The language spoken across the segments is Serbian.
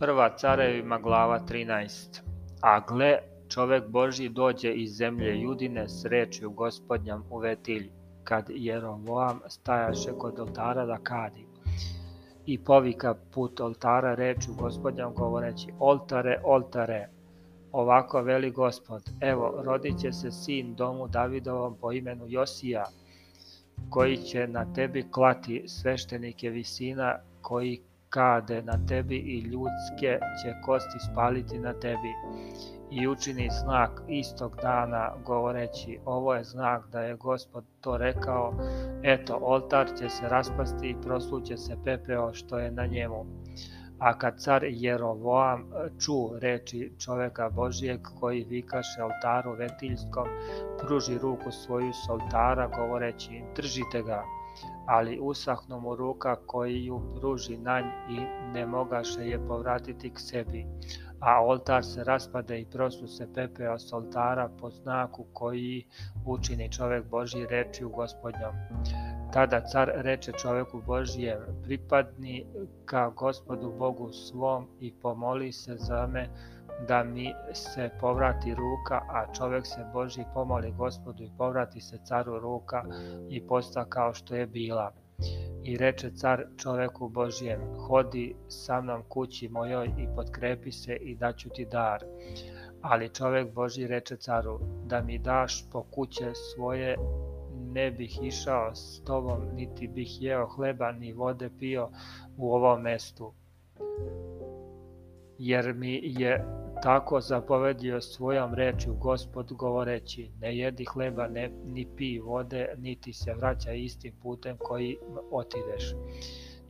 Prva carevima glava 13. A gle, čovek Božji dođe iz zemlje Judine s rečju gospodnjam u vetilju, kad Jerovoam stajaše kod oltara da kadi. I povika put oltara rečju gospodnjam govoreći, oltare, oltare, ovako veli gospod, evo, rodit će se sin domu Davidovom po imenu Josija, koji će na tebi klati sveštenike visina koji kade na tebi i ljudske će kosti spaliti na tebi. I učini znak istog dana govoreći, ovo je znak da je gospod to rekao, eto oltar će se raspasti i prosluće se pepeo što je na njemu. A kad car Jerovoam e, ču reči čoveka Božijeg koji vikaše oltaru vetiljskom, pruži ruku svoju s oltara govoreći, držite ga ali usahnu mu ruka koji ju pruži na i ne mogaše je povratiti k sebi, a oltar se raspada i prosu se pepeo s oltara po znaku koji učini čovek Boži u gospodnjom. Tada car reče čoveku Božijem, pripadni ka gospodu Bogu svom i pomoli se za me da mi se povrati ruka, a čovek se Boži pomoli gospodu i povrati se caru ruka i posta kao što je bila. I reče car čoveku Božijem, hodi sa mnom kući mojoj i potkrepi se i daću ti dar. Ali čovek Boži reče caru, da mi daš po kuće svoje ne bih išao s tobom, niti bih jeo hleba, ni vode pio u ovom mestu. Jer mi je tako zapovedio svojom rečju gospod govoreći, ne jedi hleba, ne, ni pi vode, niti se vraća istim putem koji otideš.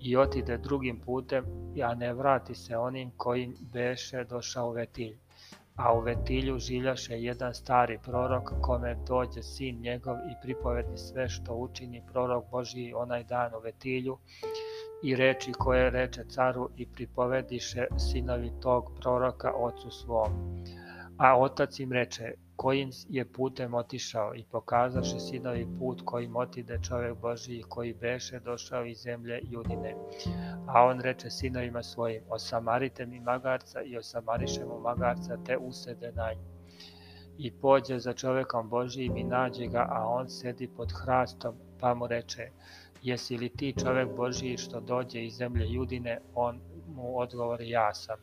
I otide drugim putem, a ne vrati se onim kojim beše došao vetilj a u Vetilju življaše jedan stari prorok, kome dođe sin njegov i pripovedi sve što učini prorok Božiji onaj dan u Vetilju i reči koje reče caru i pripovediše sinovi tog proroka ocu svom. A otac im reče, kojim je putem otišao, i pokazaše sinovi put kojim otide čovek Božiji, koji beše došao iz zemlje Judine. A on reče sinovima svojim, osamarite mi magarca i osamariše mu magarca, te usede na nj. I pođe za čovekom Božijim i nađe ga, a on sedi pod hrastom, pa mu reče, jesi li ti čovek Božiji što dođe iz zemlje Judine? On mu odgovori ja sam.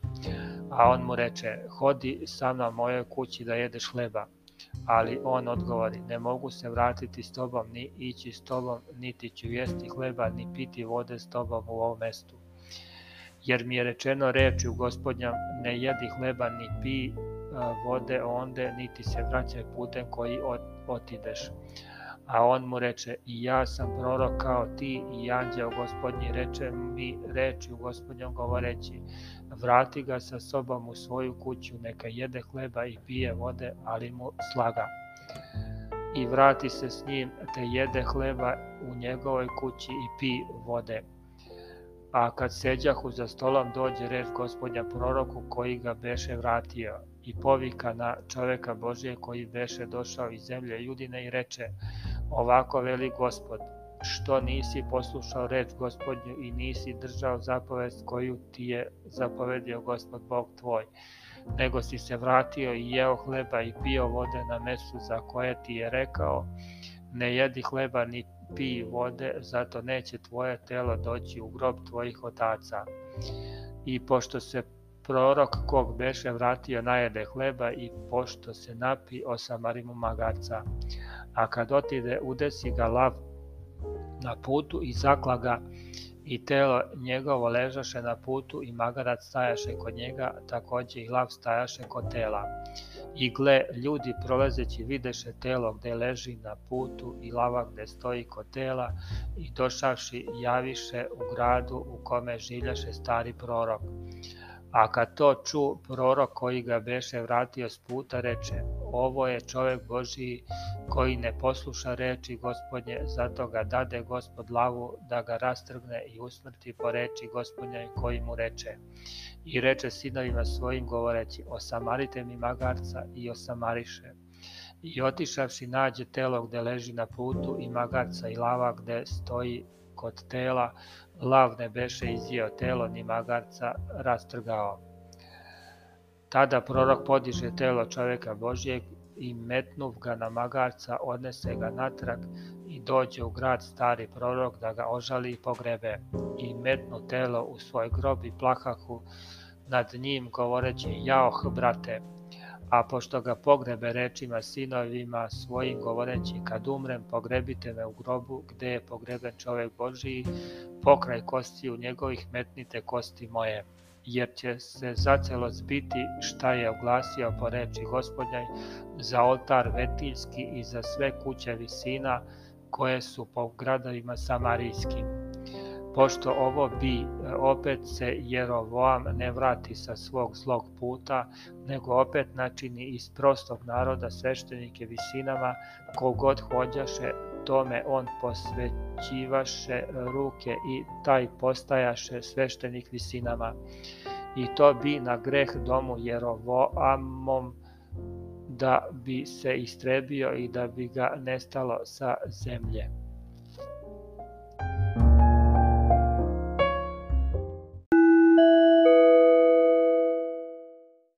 A on mu reče, hodi sa mnom mojoj kući da jedeš hleba. Ali on odgovori, ne mogu se vratiti s tobom, ni ići s tobom, niti ću jesti hleba, ni piti vode s tobom u ovom mestu. Jer mi je rečeno reči u gospodnjam, ne jedi hleba, ni pi vode onde, niti se vraćaj putem koji otideš. A on mu reče, i ja sam prorok kao ti i anđeo gospodnji reče mi reči u gospodnjom govoreći, vrati ga sa sobom u svoju kuću, neka jede hleba i pije vode, ali mu slaga. I vrati se s njim, te jede hleba u njegovoj kući i pi vode. A kad seđahu za stolom dođe reč gospodnja proroku koji ga beše vratio i povika na čoveka Božije koji beše došao iz zemlje Judine i reče ovako veli gospod, što nisi poslušao reč gospodnju i nisi držao zapovest koju ti je zapovedio gospod Bog tvoj, nego si se vratio i jeo hleba i pio vode na mesu za koje ti je rekao, ne jedi hleba ni pi vode, zato neće tvoje telo doći u grob tvojih otaca. I pošto se prorok kog beše vratio najede hleba i pošto se napi osamari mu magarca. A kad otide udesi ga lav na putu i zakla ga i telo njegovo ležaše na putu i magarac stajaše kod njega, takođe i lav stajaše kod tela. I gle, ljudi prolazeći videše telo gde leži na putu i lava gde stoji kod tela i došavši javiše u gradu u kome žiljaše stari prorok. A kad to ču prorok koji ga beše vratio s puta, reče, ovo je čovek Boži koji ne posluša reči gospodnje, zato ga dade gospod lavu da ga rastrgne i usmrti po reči gospodnje koji mu reče. I reče sinovima svojim govoreći, osamarite mi magarca i osamariše. I otišavši nađe telo gde leži na putu i magarca i lava gde stoji kod tela, lav ne beše izjeo telo, ni magarca rastrgao. Tada prorok podiže telo čoveka Božijeg i metnuv ga na magarca, odnese ga natrag i dođe u grad stari prorok da ga ožali i pogrebe. I metnu telo u svoj grob i plakahu nad njim govoreći, jaoh brate, A pošto ga pogrebe rečima sinovima svojim govoreći, kad umrem pogrebite me u grobu gde je pogreben čovek Božiji, pokraj kostiju njegovih metnite kosti moje jer će se zacelo zbiti šta je oglasio po reči gospodnjoj za oltar vetiljski i za sve kuće visina koje su po gradovima samarijskim pošto ovo bi e, opet se Jerovoam ne vrati sa svog zlog puta, nego opet načini iz prostog naroda sveštenike visinama, kogod hođaše, tome on posvećivaše ruke i taj postajaše sveštenik visinama. I to bi na greh domu Jerovoamom da bi se istrebio i da bi ga nestalo sa zemlje.